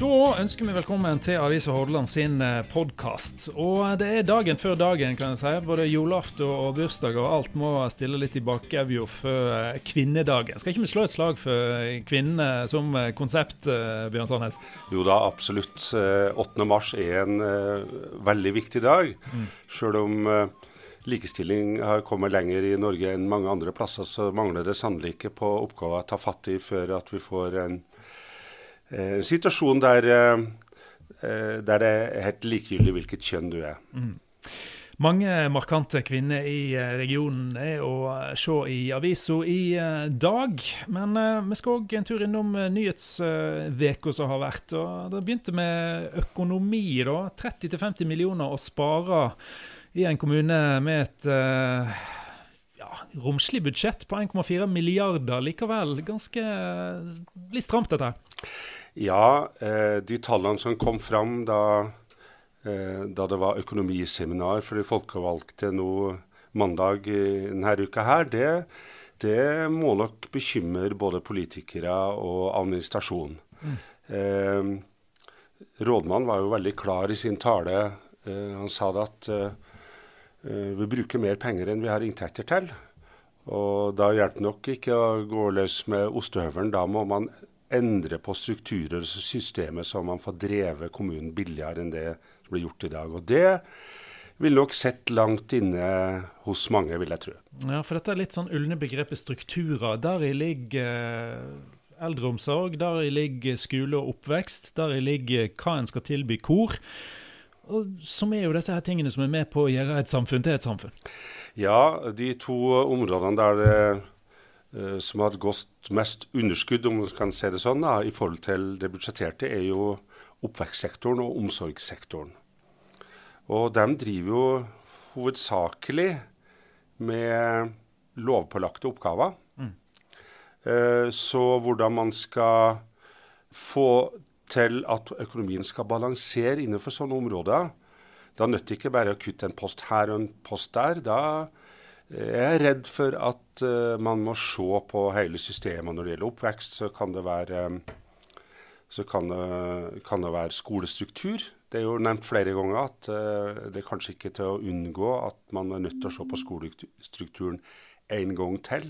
Da ønsker vi velkommen til Avisa Hordaland sin podkast. Og det er dagen før dagen, kan jeg si. Både julaften og bursdag og alt må stille litt i bakevja før kvinnedagen. Skal ikke vi slå et slag for kvinnene som konsept, Bjørn Sandnes? Jo da, absolutt. 8. mars er en veldig viktig dag. Mm. Sjøl om likestilling har kommet lenger i Norge enn mange andre plasser, så mangler det sannelig ikke på oppgaver å ta fatt i før at vi får en en eh, situasjon der, eh, eh, der, det er helt likegyldig hvilket kjønn du er. Mm. Mange markante kvinner i regionen er å se i avisa i dag. Men vi skal òg en tur innom nyhetsveka som har vært. og Det begynte med økonomi. da, 30-50 millioner å spare i en kommune med et ja, romslig budsjett på 1,4 milliarder. Likevel ganske litt stramt, dette. Ja, eh, de tallene som kom fram da, eh, da, det var økonomiseminar for de folkevalgte nå mandag denne uka her, det, det må nok bekymre både politikere og administrasjon. Mm. Eh, rådmannen var jo veldig klar i sin tale. Eh, han sa det at eh, eh, vi bruker mer penger enn vi har inntekter til. Og da hjelper det nok ikke å gå løs med ostehøvelen. Da må man endre på strukturer og systemer så man får drevet kommunen billigere enn det som blir gjort i dag. Og det vil nok sett langt inne hos mange, vil jeg tro. Ja, for dette er litt sånn ulne begrepet strukturer. Deri ligger eldreomsorg, eldreomsorg, deri ligger skole og oppvekst, deri ligger hva en skal tilby kor. Og som er jo disse her tingene som er med på å gjøre et samfunn til et samfunn. Ja, de to områdene der det Eh, som har gått mest underskudd, om man kan si det sånn, da, i forhold til det budsjetterte, er jo oppvekstsektoren og omsorgssektoren. Og de driver jo hovedsakelig med lovpålagte oppgaver. Mm. Eh, så hvordan man skal få til at økonomien skal balansere innenfor sånne områder, da nytter det ikke bare å kutte en post her og en post der. Da er jeg redd for at uh, man må se på hele systemet når det gjelder oppvekst. Så kan det være, um, kan det, kan det være skolestruktur. Det er jo nevnt flere ganger at det er kanskje ikke til å unngå at man er nødt til å se på skolestrukturen en gang til.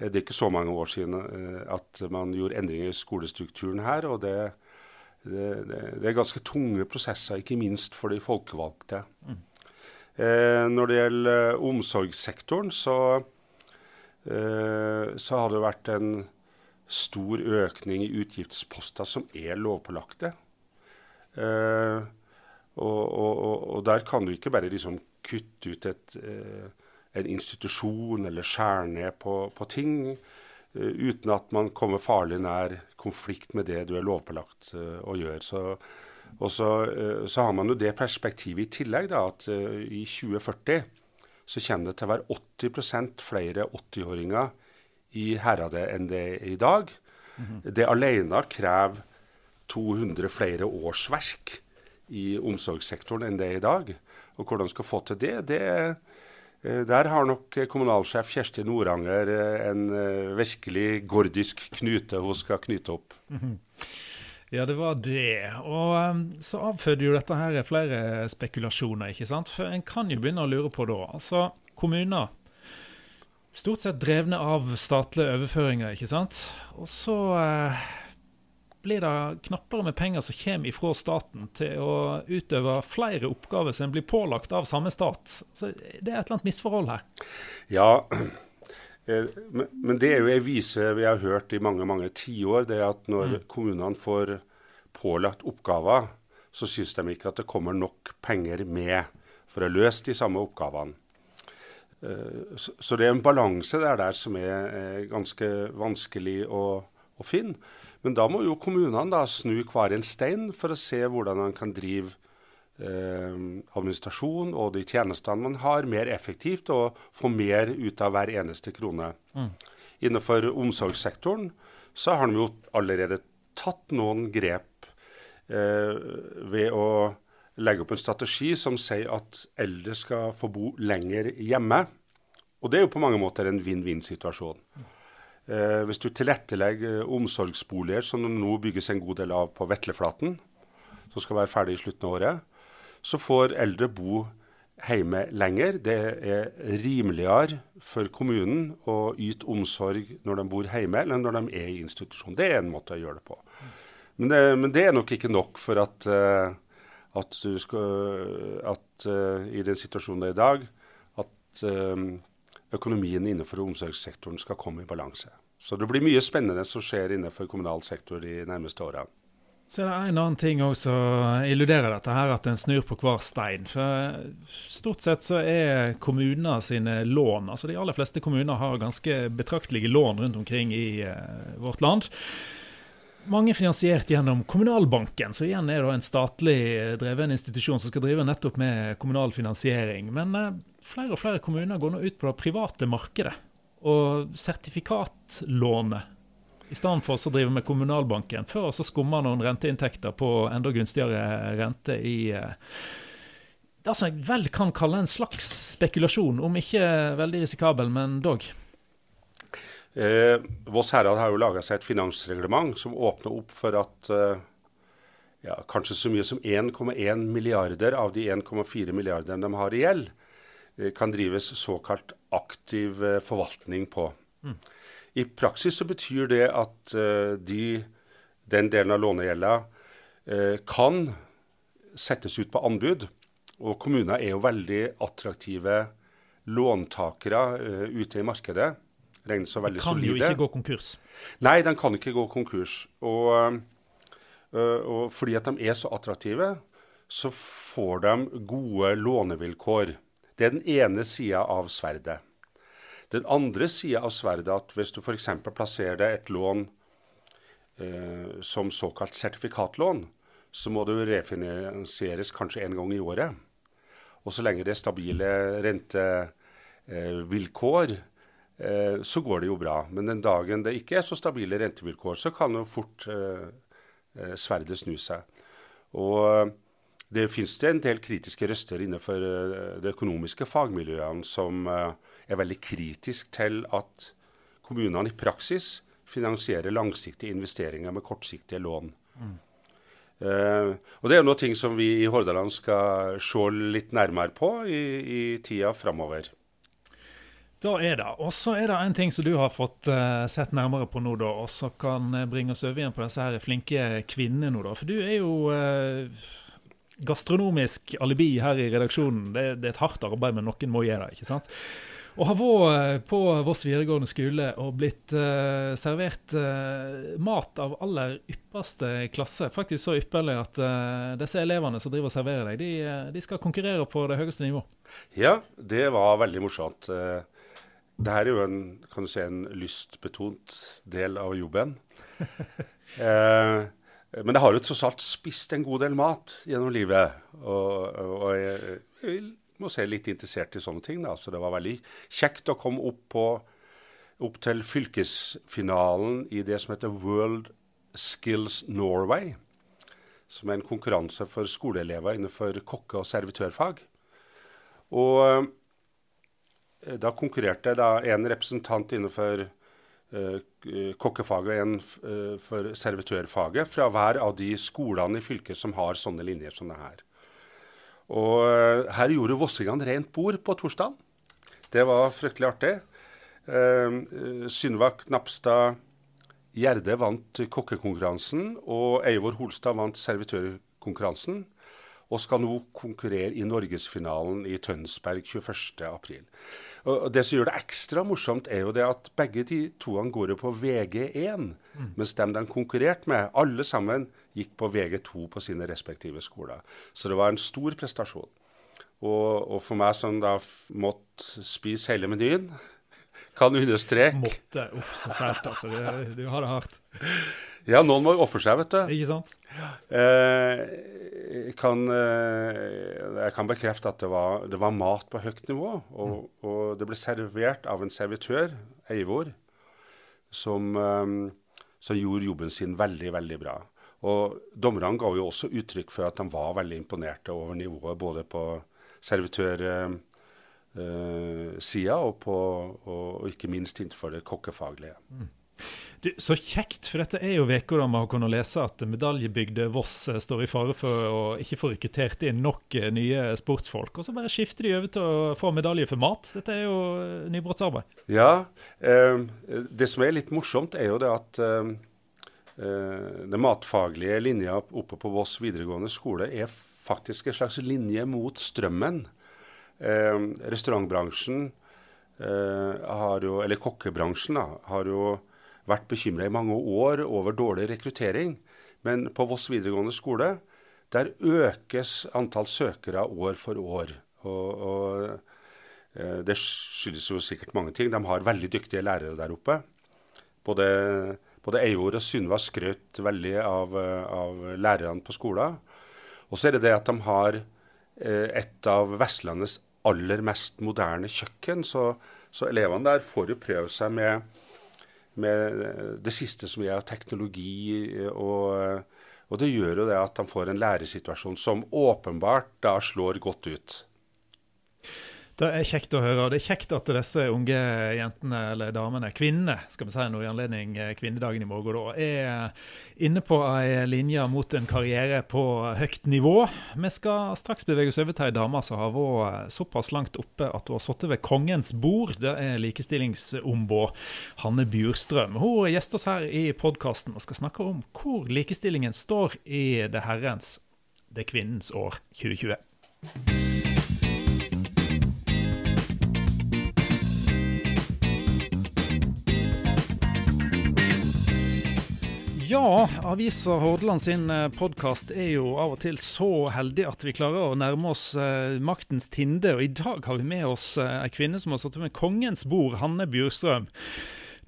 Det er ikke så mange år siden at man gjorde endringer i skolestrukturen her. og det, det, det er ganske tunge prosesser, ikke minst for de folkevalgte. Mm. Eh, når det gjelder eh, omsorgssektoren, så, eh, så har det vært en stor økning i utgiftsposter som er lovpålagte. Eh, og, og, og, der kan du ikke bare liksom kutte ut et, eh, en institusjon eller skjære ned på, på ting eh, uten at man kommer farlig nær konflikt med det du er lovpålagt å gjøre. Så og så, eh, så, har man jo det perspektivet i tillegg, da, at uh, i 2040 så kommer det til å være 80% flere 80-åringer i Heradet enn det er i dag. Mm -hmm. Det alene krever 200 flere årsverk i omsorgssektoren enn det er i dag. Og hvordan skal få til det, det uh, der har nok kommunalsjef Kjersti Noranger en uh, virkelig gordisk knute hun skal knyte opp. Mm -hmm. Ja, det var det. Og um, så avfødde jo dette her flere spekulasjoner, ikke sant. For en kan jo begynne å lure på da. Altså, kommuner stort sett drevne av statlige overføringer, ikke sant. Og så eh, blir det knappere med penger som kommer ifra staten til å utøve flere oppgaver som blir pålagt av samme stat. Så det er et eller annet misforhold her. Ja, men det er jo ei vise vi har hørt i mange mange tiår. Det at når mm. kommunene får pålagt oppgaver, så syns de ikke at det kommer nok penger med for å løse de samme oppgavene. Eh, så det er en balanse der, der som er ganske vanskelig å, å, finne. Men da må jo kommunene da snu hver en stein for å se hvordan man kan drive eh, administrasjon og de tjenestene man har, mer effektivt og få mer ut av hver eneste krone. Mm. Innenfor omsorgssektoren så har de jo allerede tatt noen grep eh, ved å legge opp en strategi som sier at eldre skal få bo lenger hjemme. Og det er jo på mange måter en vinn-vinn-situasjon. Eh, hvis du tilrettelegger omsorgsboliger, som det nå bygges en god del av på Vetleflaten, som skal være ferdig i slutten av året, så får eldre bo hjemme lenger. Det er rimeligere for kommunen å yte omsorg når de bor hjemme, enn når de er i institusjon. Det er en måte å gjøre det på. Men det, men det er nok ikke nok for at, uh, at, skal, at uh, i den situasjonen det er i dag, at uh, økonomien innenfor omsorgssektoren skal komme i balanse. Så det blir mye spennende som skjer innenfor kommunal sektor de nærmeste årene. Så er det en annen ting òg som illuderer dette, her, at en snur på hver stein. For Stort sett så er kommuner sine lån altså De aller fleste kommuner har ganske betraktelige lån rundt omkring i uh, vårt land. Mange finansiert gjennom Kommunalbanken, så igjen er en statlig dreven institusjon som skal drive nettopp med kommunal finansiering. Men flere og flere kommuner går nå ut på det private markedet og sertifikatlåne i stedet for å drive med Kommunalbanken. Før så skumma noen renteinntekter på enda gunstigere rente i eh, det som jeg vel kan kalle en slags spekulasjon, om ikke veldig risikabel, men dog. Eh, Voss herad har jo laga seg et finansreglement som åpner opp for at eh, ja, kanskje så mye som 1,1 milliarder av de 1,4 milliardene de har i gjeld, eh, kan drives såkalt aktiv eh, forvaltning på. Mm. I praksis så betyr det at uh, de, den delen av lånegjelda uh, kan settes ut på anbud. Og kommuner er jo veldig attraktive låntakere uh, ute i markedet. Regnes som veldig solide. Kan jo ikke gå konkurs. Nei, de kan ikke gå konkurs. Og, og fordi at de er så attraktive, så får de gode lånevilkår. Det er den ene sida av sverdet. Den andre sida av sverdet er at hvis du f.eks. plasserer deg et lån eh, som såkalt sertifikatlån, så må du refinansieres kanskje en gang i året. Og så lenge det er stabile rentevilkår, eh, så går det jo bra. Men den dagen det ikke er så stabile rentevilkår, så kan jo fort eh, eh sverdet snu seg. Og det finnes det en del kritiske røster innenfor det økonomiske fagmiljøene som eh, er veldig kritisk til at kommunene i praksis finansierer langsiktige investeringer med kortsiktige lån. Mm. Uh, og Det er noe ting som vi i Hordaland skal se litt nærmere på i, i tida framover. Da er det. Og så er det en ting som du har fått uh, sett nærmere på nå, da, og som kan bringe oss over igjen på disse her flinke kvinnene nå, da. For du er jo uh, gastronomisk alibi her i redaksjonen. Det, det, er et hardt arbeid, men noen må gjøre det. ikke sant? Og har vært på Voss videregående skole og blitt uh, servert uh, mat av aller ypperste klasse. Faktisk så ypperlig at uh, disse elevene som driver og serverer deg, de, de, skal konkurrere på det høyeste nivå. Ja, det var veldig morsomt. Det her er jo en, kan du si, en lystbetont del av jobben. men jeg har jo tross alt spist en god del mat gjennom livet. Og, og jeg, jeg må se litt interessert i sånne ting. Da. Så det var veldig kjekt å komme opp, på, opp til fylkesfinalen i det som heter World Skills Norway. Som er en konkurranse for skoleelever innenfor kokke- og servitørfag. Og eh, da konkurrerte da en representant innenfor uh, kokkefaget og en uh, for servitørfaget fra hver av de skolene i fylket som har sånne linjer som det her. Og eh, her gjorde vossingene rent bord på torsdag. Det var fryktelig artig. Uh, Synva Knapstad Gjerde vant kokkekonkurransen, og Eivor Holstad vant servitørkonkurransen. Og skal nå konkurrere i norgesfinalen i Tønsberg 21.4. Og Det som gjør det ekstra morsomt, er jo det at begge de toene går jo på VG1. Mm. Mens dem de konkurrerte med, alle sammen gikk på VG2 på sine respektive skoler. Så det var en stor prestasjon. Og, og for meg som da måtte spise hele menyen, kan understreke Måtte. Uff, så fælt, altså. Du, du har det hardt. Ja, noen må jo ofre seg, vet du. Ikke sant? Eh, kan, eh, jeg kan bekrefte at det var, det var mat på høyt nivå. Og, mm. og, det ble servert av en servitør, Eivor, som, eh, som, gjorde jobben sin veldig, veldig bra. Og dommerne ga jo også uttrykk for at de var veldig imponerte over nivået både på servitørsida eh, og, og, og, ikke minst innenfor det kokkefaglige. Mm. Du, så kjekt, for dette er jo uka da man har kunnet lese at medaljebygde Voss eh, står i fare for å ikke få rekruttert inn nok eh, nye sportsfolk. Og så bare skifter de over til å få medalje for mat. Dette er jo eh, nybrottsarbeid. Ja, eh, det som er litt morsomt, er jo det at eh, den matfaglige linja oppe på Voss videregående skole er faktisk en slags linje mot strømmen. Eh, restaurantbransjen har jo, eller kokkebransjen da, har jo vært bekymra i mange år over dårlig rekruttering. Men på Voss videregående skole der økes antall søkere år for år. Og, og eh, Det skyldes jo sikkert mange ting. De har veldig dyktige lærere der oppe. Både, både Eivor og Sunniva skrøt veldig av, av lærerne på skolen. Og så er det det at de har eh, et av Vestlandets aller mest moderne kjøkken. Så, så elevene der får jo prøve seg med med det siste som er av teknologi. Og, og, det gjør jo det at de får en læresituasjon som åpenbart da slår godt ut. Det er kjekt å høre. og Det er kjekt at disse unge jentene, eller damene, kvinnene, skal vi si noe i anledning eh, kvinnedagen i morgen, da, er inne på ei linje mot en karriere på høyt nivå. Vi skal straks bevege oss over til ei dame som har vært såpass langt oppe at hun har sittet ved kongens bord. Det er likestillingsombud Hanne Bjurstrøm. Hun gjester oss her i podkasten og skal snakke om hvor likestillingen står i det herrens, det kvinnens år 2020. Ja, avisa Hordaland sin eh, podkast er jo av og til så heldig at vi klarer å nærme oss eh, maktens tinde. Og i dag har vi med oss eh, ei kvinne som har sittet med kongens bord, Hanne Bjurstrøm.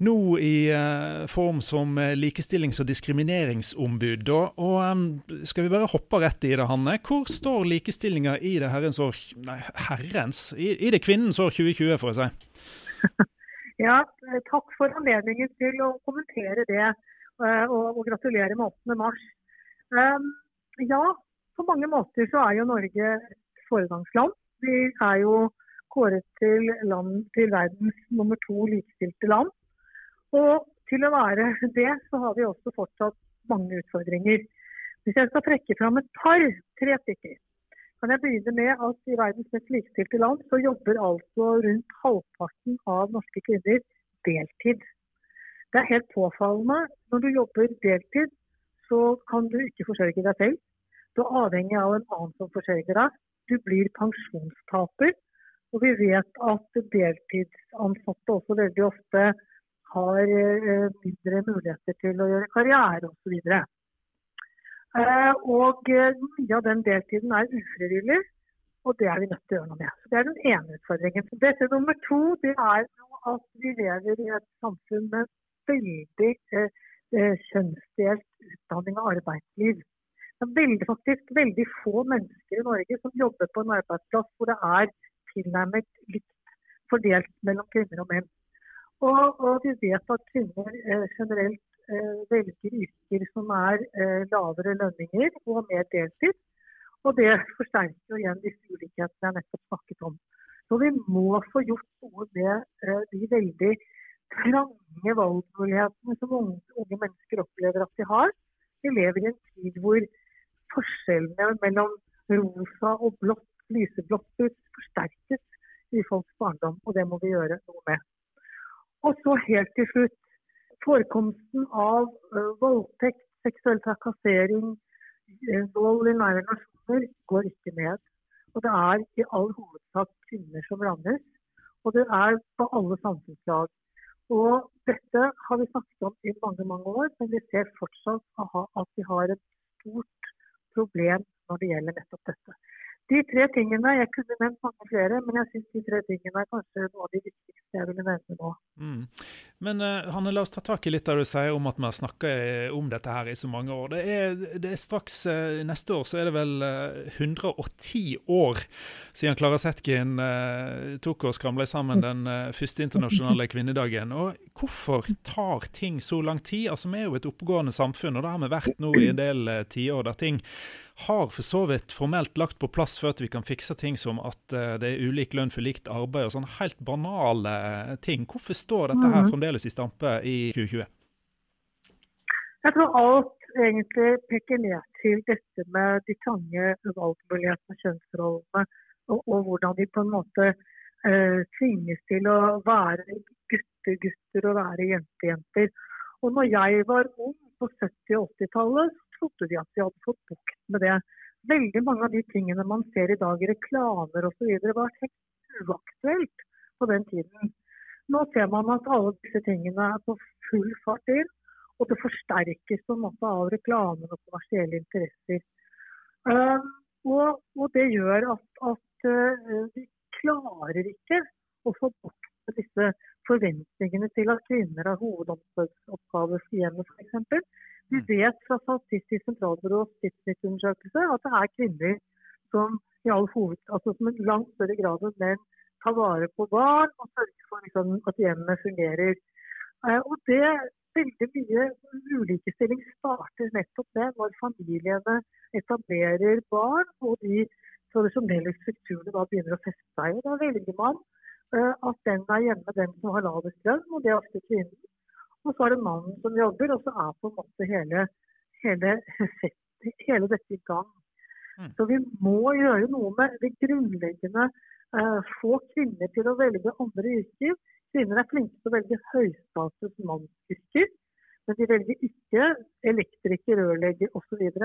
Nå i eh, form som eh, likestillings- og diskrimineringsombud. Og, skal vi bare hoppe rett i det, Hanne. Hvor står likestillinga i det herrens år Nei, herrens? I, i det kvinnens år 2020, får jeg si. Ja, takk for anledningen til å kommentere det. Eh, og, og gratulerer med 8. mars. Ja, på mange måter så er jo Norge et foregangsland. Vi er jo kåret til, land, til verdens nummer to likestilte land. Og til å være det, så har vi også fortsatt mange utfordringer. Hvis jeg skal trekke fram et par, tre stykker, kan jeg begynne med at i verdens mest likestilte land så jobber altså rundt halvparten av norske kvinner deltid. Det er helt påfallende. Når du jobber deltid, så kan du ikke forsørge deg selv. Du er avhengig av en annen som forsørger deg. Du blir pensjonstaper. Og vi vet at deltidsansatte også veldig ofte har eh, mindre muligheter til å gjøre karriere osv. Eh, og eh, mye av den deltiden er ufrivillig, og det er vi nødt til å gjøre noe med. Så Det er den ene utfordringen. Dette nummer to det er at vi lever i et samfunn med veldig eh, eh, kjønnsdelt utdanning og arbeidsliv. Det er veldig, faktisk veldig få mennesker i Norge som jobber på en arbeidsplass hvor det er tilnærmet likt fordelt mellom kvinner og menn. Og, og vi vet at kvinner eh, generelt eh, velger yrker som er eh, lavere lønninger og mer deltid. Og det forsterker jo igjen disse ulikhetene jeg nettopp snakket om. Så vi må få gjort noe med eh, de veldig trange valgmulighetene som unge, unge, mennesker opplever at de har. Vi lever i en tid hvor forskjellene mellom rosa og blått, lyseblått ut, forsterkes i folks barndom, og det må vi gjøre noe med. Og så helt til slutt. Forekomsten av uh, voldtekt, seksuell trakassering, uh, vold i nære nasjoner går ikke ned. Og det er i all hovedsak kvinner som rammes. Og det er på alle samfunnslag. Og dette har vi snakket om i mange mange år, men vi ser fortsatt at vi har et stort problem når det gjelder nettopp dette. De tre tingene, Jeg kunne nevnt mange flere, men jeg syns de tre tingene er kanskje noe av de viktigste jeg ville nevne nå. Mm. Men uh, Hanne, la oss ta tak i litt av det du sier om at vi har snakka eh, om dette her i så mange år. Det er, det er straks uh, Neste år så er det vel uh, 110 år siden Klara Zetkin tok og skramla sammen den første internasjonale kvinnedagen. Og Hvorfor tar ting så lang tid? Altså, Vi er jo et oppegående samfunn, og det har vi vært nå i en del tiår der ting har for så vidt formelt lagt på plass at vi kan fikse ting som at uh, det er ulik lønn for likt arbeid og sånne helt banale ting. Hvorfor står dette her mhm. fremdeles i stampe i 2020? Jeg tror alt egentlig peker ned til dette med de trange valgmulighetene, kjønnsrollene, og, og, hvordan de på en måte eh, tvinges til å være gutter-gutter og være jenter-jenter. Og når jeg var ung på 70- og 80-tallet, trodde vi at vi hadde fått bukt med det. Veldig mange av de tingene man ser i dag i reklamer osv. var helt uaktuelt på den tiden. Nå ser man at alle disse tingene er på full fart inn. Og det forsterkes på en måte av reklamen og kommersielle interesser. Uh, og, og, det gjør at, at uh, vi klarer ikke å få bort disse forventningene til at kvinner har hovedomsorgsoppgaver for hjemmet f.eks. Vi mm. vet fra Statistisk sentralbyrås tidsnittundersøkelse at det er kvinner som i all hoved, altså som en langt større grad enn menn tar vare på barn og sørger for liksom, at hjemmet fungerer. Uh, og det veldig mye ulikestilling starter nettopp med når familiene etablerer barn og de tradisjonelle strukturene da begynner å feste seg. Da velger man uh, at den er hjemme, den som har lavest lønn, og det er ofte kvinnen. Og så er det mannen som jobber, og så er på en måte hele, hele, hele dette i gang. Mm. Så vi må gjøre noe med det grunnleggende. Uh, få kvinner til å velge andre yrker Kvinner er flinke til å velge høystatus mannsyrker, men de velger ikke elektriker, rørlegger osv. Og,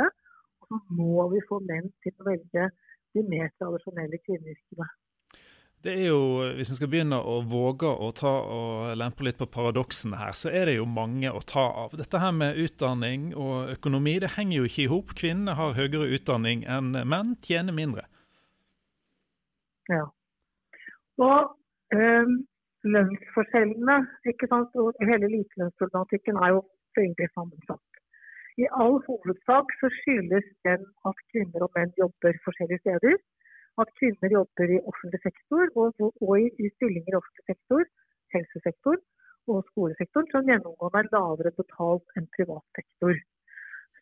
og så må vi få menn til å velge de mer tradisjonelle kvinneyrkene. Det er jo, Hvis vi skal begynne å våge å ta og lempe litt på paradoksene her, så er det jo mange å ta av. Dette her med utdanning og økonomi det henger jo ikke i hop. Kvinner har høyere utdanning enn menn, tjener mindre. Ja. Og um, lønnsforskjellene ikke sant? og hele likelønnsproblematikken er jo veldig sammensatt. I all hovedsak så skyldes den at kvinner og menn jobber forskjellige steder. At kvinner jobber i offentlig sektor og, og i, i, stillinger i offentlig sektor, helsesektor og skolesektoren, som gjennomgående er lavere betalt enn privat sektor.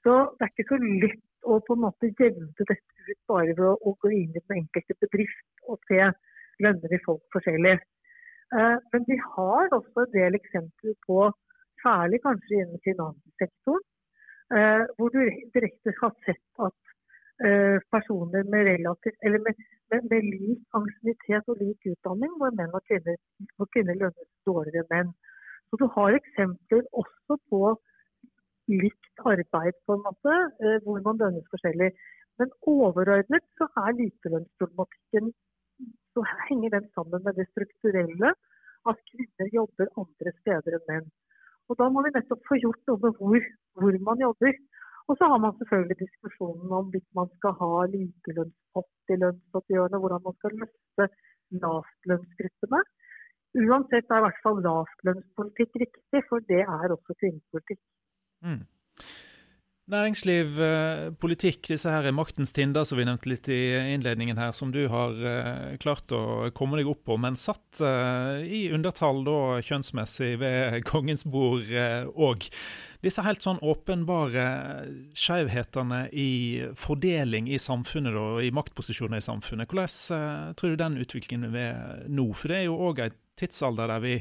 Så det er ikke så lett å på en måte jevne dette ut bare ved å, å gå inn i den enkelte bedrift og se lønner i folk forskjellig. Eh, men vi har også en del eksempler på, særlig kanskje innen finanssektoren, eh, hvor du direkte har sett at personer med, relativt, med, med, med lik ansiennitet og lik utdanning, hvor menn og kvinner, hvor kvinner lønnes dårligere enn menn. Så du har eksempler også på likt arbeid, på en måte, hvor man lønnes forskjellig. Men overordnet så er likelønnsproblematikken så henger den sammen med det strukturelle at kvinner jobber andre steder enn menn. Og Da må vi nettopp få gjort noe med hvor, hvor man jobber. Og så har man selvfølgelig diskusjonen om hvis man skal ha likelønnspott i lønnsoppgjørene, hvordan man skal løfte lavtlønnsgruppene. Uansett er i hvert fall lavtlønnspolitikk riktig, for det er også kvinnepolitikk. Mm. Næringsliv, eh, politikk, disse her maktens tinder som vi nevnte litt i innledningen her, som du har uh, klart å komme deg opp på, men satt uh, i undertall da kjønnsmessig ved kongens bord òg. Disse helt sånn åpenbare skjevhetene i fordeling i samfunnet og i maktposisjoner i samfunnet. Hvordan tror du den utviklingen er nå? For det er jo òg en tidsalder der vi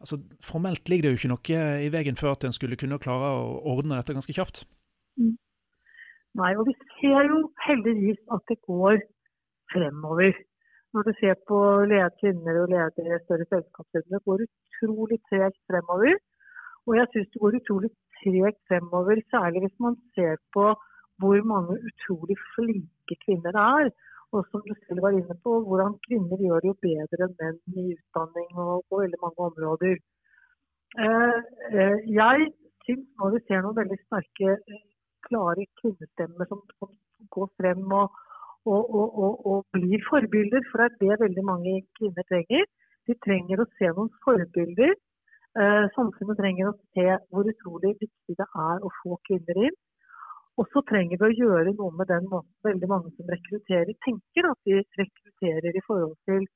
altså Formelt ligger det jo ikke noe i veien for at en skulle kunne klare å ordne dette ganske kjapt. Nei, og vi ser jo heldigvis at det går fremover. Når du ser på kvinner og ledere større selskaper, det går utrolig tregt fremover. Og jeg syns det går utrolig tregt fremover, særlig hvis man ser på hvor mange utrolig flinke kvinner det er. Og som du selv var inne på, hvordan kvinner gjør det jo bedre enn menn i utdanning og på veldig mange områder. Eh, eh, jeg syns nå vi ser noen veldig sterke klare kvinnestemmer som, som går frem og, og, og, og, blir forbilder. For det er det veldig mange kvinner trenger. De trenger å se noen forbilder. Eh, samfunnet trenger å se hvor utrolig viktig det er å få kvinner inn. Og så trenger vi å gjøre noe med den måten veldig mange som rekrutterer, tenker at de rekrutterer i forhold til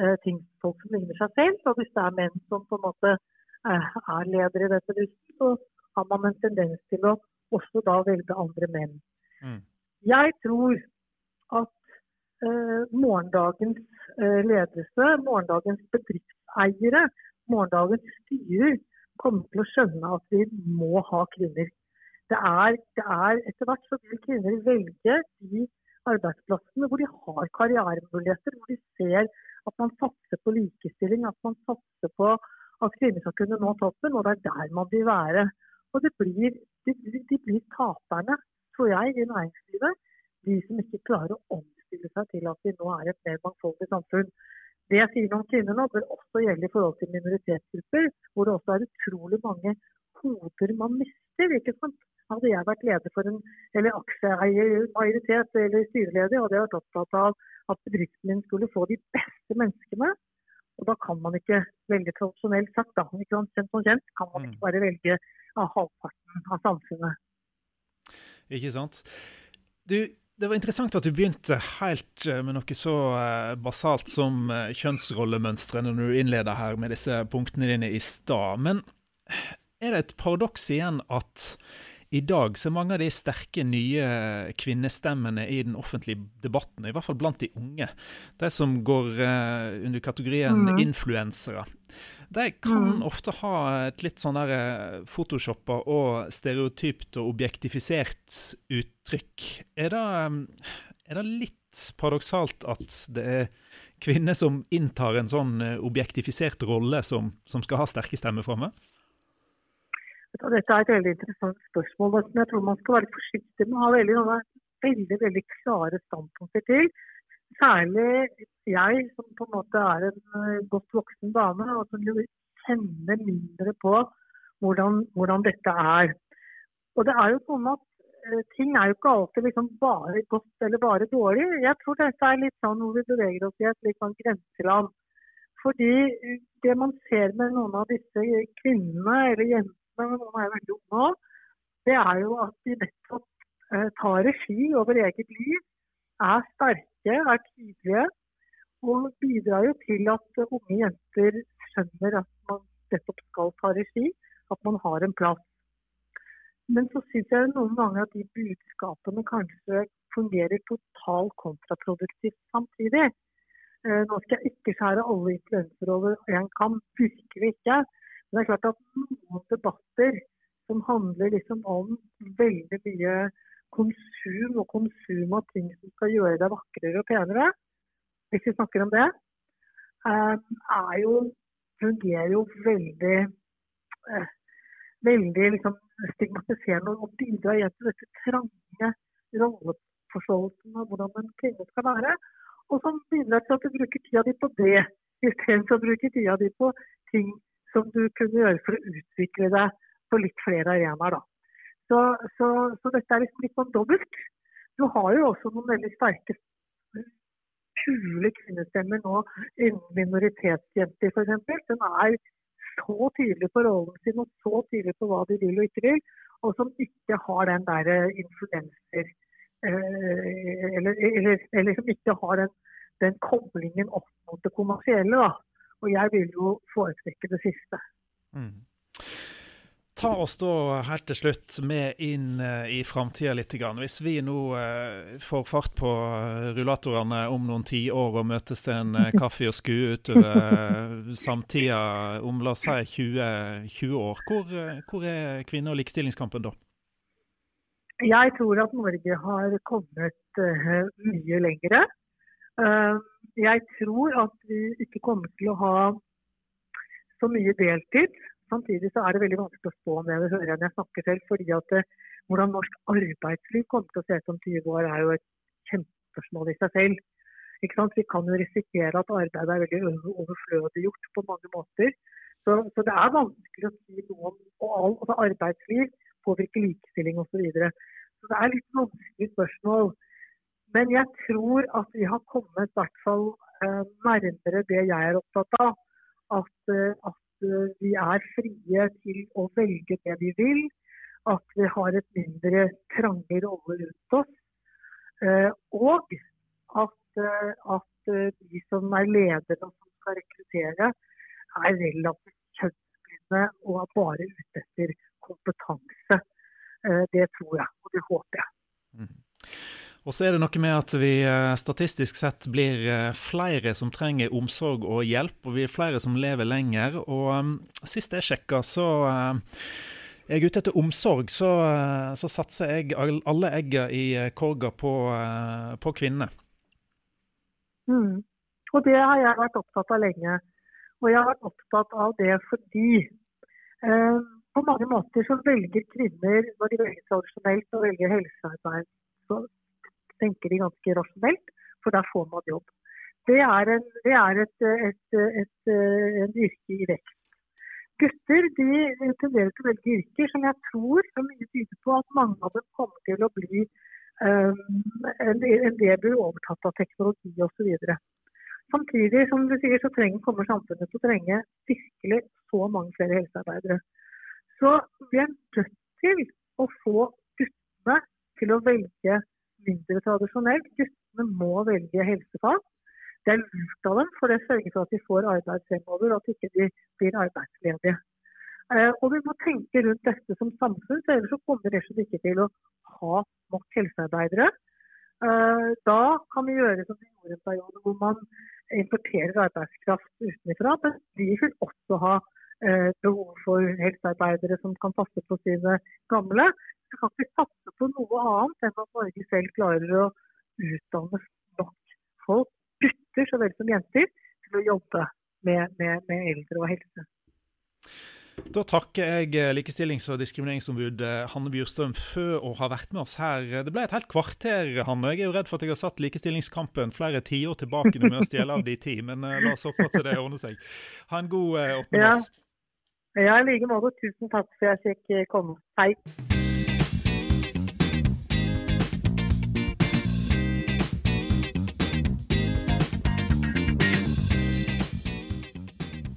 eh, ting, folk som ligner seg selv. Og hvis det er menn som på en måte eh, er ledere i dette bedriften, så har man en tendens til å også da velge andre menn. Mm. Jeg tror at eh, morgendagens eh, ledelse, morgendagens bedriftseiere, morgendagens styrer kommer til å skjønne at vi må ha kvinner. det er, det er etter hvert så vil kvinner velge de arbeidsplassene hvor de har karrieremuligheter, hvor de ser at man satser på likestilling, at man satser på at kvinner skal kunne nå toppen. Og det er der man vil være. Og det blir, de, de blir taperne, tror jeg, i næringslivet. De som ikke klarer å omstille seg til at vi nå er et mer mangfoldig samfunn. Det jeg sier om kvinner nå, bør også gjelde i forhold til minoritetsgrupper, hvor det også er utrolig mange hoder man mister. ikke sant? Hadde jeg vært leder for en eller aksjeeiermajoritet eller styreleder, hadde jeg vært opptatt av at bedriften min skulle få de beste menneskene. Og da kan man ikke velge tradisjonelt sagt, da, ikke sant, kjent og kjent, kan man ikke mm. bare velge av halvparten av samfunnet. Ikke sant. Du, det var interessant at du begynte helt eh, med noe så eh, basalt som eh, kjønnsrollemønstre når du innleder her med disse punktene dine i stad. Men er det et paradoks igjen at i dag så er mange av de sterke nye kvinnestemmene i den offentlige debatten, i hvert fall blant de unge, de som går uh, under kategorien mm. influensere, de kan mm. ofte ha et litt sånn der eh, photoshoppa og stereotypt og objektifisert uttrykk. Er det, eh, er det litt paradoksalt at det er kvinner som inntar en sånn eh, objektifisert rolle, som, som skal ha sterke stemmer framme? Dette er et veldig interessant spørsmål som jeg tror man skal være forsiktig med å ha veldig, veldig, veldig klare standpunkter til. Særlig jeg, som på en måte er en eh, godt voksen dame, og som kjenner mindre på hvordan, hvordan, dette er. Og det er jo sånn at uh, ting er jo ikke alltid liksom bare godt eller bare dårlig. Jeg tror dette er litt sånn hvor vi beveger oss i et litt sånn grenseland. Fordi eh, det man ser med noen av disse kvinnene eller jentene, noen er veldig unge òg, det er jo at de nettopp uh, tar regi over eget liv, er sterke, er tydelige og bidrar jo til at unge jenter skjønner at man nettopp skal ta regi, at man har en plass. Men så syns jeg noen ganger at de budskapene kanskje fungerer totalt kontraproduktivt samtidig. Eh, nå skal jeg ikke skjære alle influensere over én kam, virkelig ikke. Men det er klart at noen debatter som handler liksom om veldig mye konsum og konsum av ting som skal gjøre deg vakrere og penere, hvis vi snakker om det, eh, er jo, fungerer jo veldig eh, veldig liksom, stigmatiserende og bidrar igjen til dette trange rolleforståelsen av hvordan en kvinne skal være. Og som bidrar til at du bruker tida di på det, istedenfor å bruke tida di på ting som du kunne gjøre for å utvikle deg på litt flere arenaer. Så, så, så, dette er liksom litt sånn dobbelt. Du har jo også noen veldig sterke, kule kvinnestemmer nå innen minoritetsjenter f.eks. Som er så tydelig på rollen sin og så tydelig på hva de vil og ikke vil, og som ikke har den der influenser eh, eller, eller, eller, som ikke har den, den koblingen opp mot det kommersielle. da. Og jeg vil jo foretrekke det siste. Mm. Ta oss da helt til slutt med inn uh, i framtida litt. Hvis vi nå uh, får fart på uh, rullatorene om noen tiår og møtes til en kaffe og skue utover samtida om la oss si 20, 20 år, hvor, hvor, er kvinne- og likestillingskampen da? Jeg tror at Norge har kommet mye lengre. Jeg tror at vi ikke kommer til å ha så mye deltid Samtidig så er det veldig vanskelig å spå om det. Det hører jeg når jeg snakker selv. fordi at det, eh, Hvordan norsk arbeidsliv kommer til å se ut om 20 år, er jo et kjempespørsmål i seg selv. Vi kan jo risikere at arbeidet er veldig overflødig gjort på mange måter. Så, så det er vanskelig å si noe om og all, altså arbeidsliv påvirker likestilling osv. Så, videre. så det er litt vanskelig spørsmål. Men jeg tror at vi har kommet i hvert fall eh, nærmere det jeg er opptatt av. At, eh, at Eh, vi er frie til å velge det vi vil. At vi har et mindre trange rolle rundt oss. Og at, at de som er ledere og som skal rekruttere, er relativt kjønnsblinde og er bare ute etter kompetanse. Det tror jeg, og det håper jeg. Mm. Og så er det noe med at vi eh, statistisk sett blir eh, flere som trenger omsorg og hjelp, og vi er flere som lever lenger. Og um, sist jeg sjekka, så uh, jeg ute etter omsorg, så, så satser jeg alle egga i korga på, på kvinnene. Mm. Og det har jeg vært opptatt av lenge. Og jeg har vært opptatt av det fordi på mange måter så velger kvinner, når de velger tradisjonelt å velger helsearbeid, så tenker de ganske rasjonelt, for der får man jobb. Det er, en, det er et, et, et, et, yrke i vekst. Gutter de tenderer til å velge yrker som jeg tror så mye tyder på at mange av dem kommer til å bli um, en, en del blir overtatt av teknologi osv. Samtidig som du sier, så trenger, kommer samfunnet til å trenge virkelig så mange flere helsearbeidere. Så vi er nødt til å få guttene til å velge mindre tradisjonelt. Guttene må velge helsefag. Det er lurt av dem, for det sørger for at de får arbeid fremover, og at de ikke blir arbeidsledige. Eh, og Vi må tenke rundt dette som samfunn, for ellers så kommer vi ikke til å ha nok helsearbeidere. Eh, da kan vi gjøre som vi gjorde en periode hvor man importerer arbeidskraft utenfra. Men vi vil også ha eh, behov for helsearbeidere som kan passe på sine gamle. Så kan vi satse på noe annet enn at Norge selv klarer å utdanne nok folk, gutter så vel som jenter, til å jobbe med, med, med eldre og helse. Da takker jeg eh, likestillings- og diskrimineringsombud eh, Hanne Bjurstrøm Fø å ha vært med oss her. Det ble et helt kvarter, Hanne. Jeg er jo redd for at jeg har satt likestillingskampen flere tiår tilbake med å stjele av de ti, men eh, la oss håpe at det ordner seg. Ha en god 8. mars. Ja, i like måte. Tusen takk for at jeg fikk komme. Hei.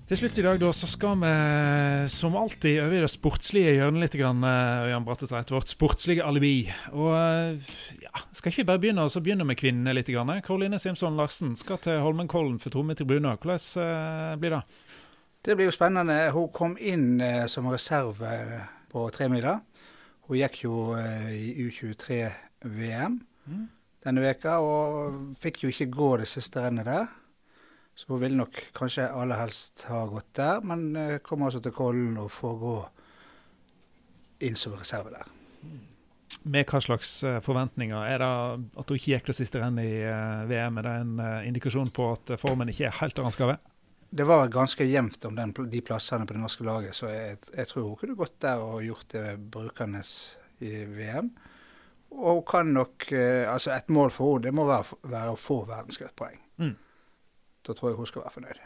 Til slutt i dag da, så skal vi som alltid over i det sportslige hjørnet litt. Grann, eh, Jan Brattetveit, vårt sportslige alibi. Og eh, ja, Skal ikke bare begynne så begynner med kvinnene litt. Grann. Karoline Simson Larsen skal til Holmenkollen for Tromme tribuner. Hvordan blir det? Det blir jo spennende. Hun kom inn som reserve på tremila. Hun gikk jo i U23-VM mm. denne veka og fikk jo ikke gå det siste rennet der. Så hun vil nok kanskje aller helst ha gått der, men uh, kommer altså til Kollen og får gå inn som reserve der. Med hva slags uh, forventninger? Er det at hun ikke gikk det siste rennet i uh, VM? Er det en indikasjon på at formen ikke er helt der den skal være? Det var ganske jevnt om den, de plassene på det norske laget, så jeg, jeg, tror hun kunne gått der og gjort det brukernes i VM. Og hun kan nok Altså, et mål for henne det må være, være å få verdenscuppoeng. Mm. Da tror jeg hun skal være fornøyd.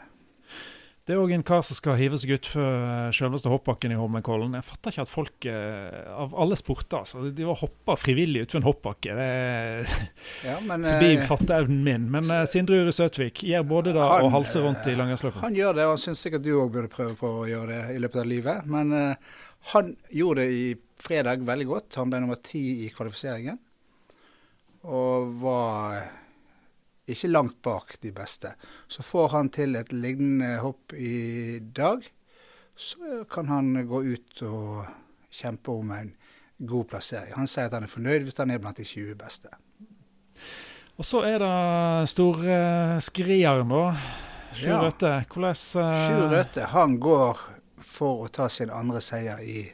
Det er òg en kar som skal hive seg utfor eh, selveste hoppbakken i Holmenkollen. Jeg fatter ikke at folk eh, av alle sporter altså, de var hoppa frivillig utfor en hoppbakke. Det er ja, men, forbi eh, fatteevnen min. Men så, Sindre Uri Søtvik gjør både det og halser rundt i langrennsløpet. Han gjør det, og han syns sikkert du òg burde prøve på å gjøre det i løpet av livet. Men han gjorde det i fredag veldig godt. Han ble nummer ti i kvalifiseringen. Og var ikke langt bak de beste. Så får han til et lignende hopp i dag, så kan han gå ut og kjempe om en god plassering. Han sier at han er fornøyd hvis han er blant de 20 beste. Og så er det storskrieren, da. Sjur Røthe. Hvordan uh... Sjur Røthe han går for å ta sin andre seier i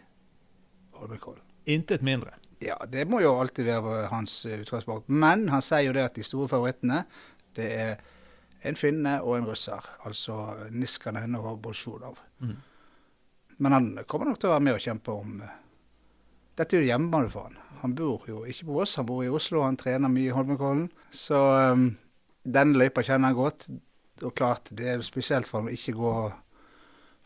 Holmenkollen. Intet mindre. Ja, det må jo alltid være hans eh, utgangspunkt. Men han sier jo det at de store favorittene det er en finne og en russer. Altså Niskanen og Bolsjunov. Mm. Men han kommer nok til å være med og kjempe om eh, Dette er jo hjemmebane for han. Han bor jo ikke på Ås, han bor i Oslo. Han trener mye i Holmenkollen. Så um, den løypa kjenner han godt. Og klart, det er spesielt for han å ikke gå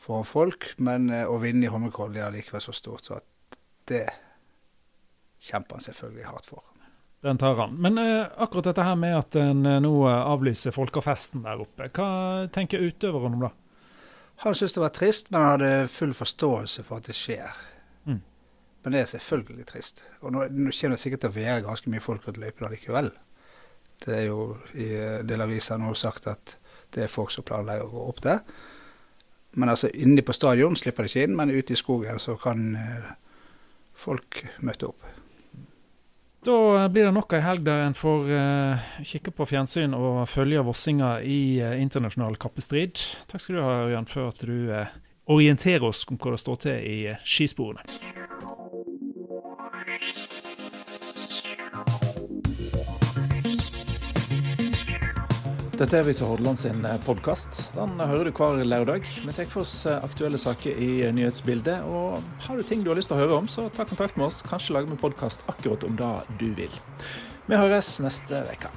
foran folk, men uh, å vinne i Holmenkollen er likevel så stort så at det kjemper han selvfølgelig hardt for. Den tar han. Men eh, akkurat dette her med at en eh, nå avlyser folkefesten der oppe, hva tenker utøveren om det? Han syntes det var trist, men han hadde full forståelse for at det skjer. Mm. Men det er selvfølgelig trist. Og nå, nå kommer det sikkert til å være ganske mye folk rundt løypene likevel. Det er jo i en del aviser nå sagt at det er folk som planlegger å gå opp der. Men altså inne på stadion slipper de ikke inn, men ute i skogen så kan eh, folk møte opp. Da blir det nok ei helg der en får uh, kikke på fjernsyn og følge Vossinga i uh, internasjonal kappestrid. Takk skal du ha, Ørjan, for at du uh, orienterer oss om hva det står til i skisporene. Dette er Vise Hordaland sin podkast. Den hører du hver lørdag. Vi tar for oss aktuelle saker i nyhetsbildet. Og har du ting du har lyst til å høre om, så ta kontakt med oss. Kanskje lager vi podkast akkurat om det du vil. Vi høres neste uke.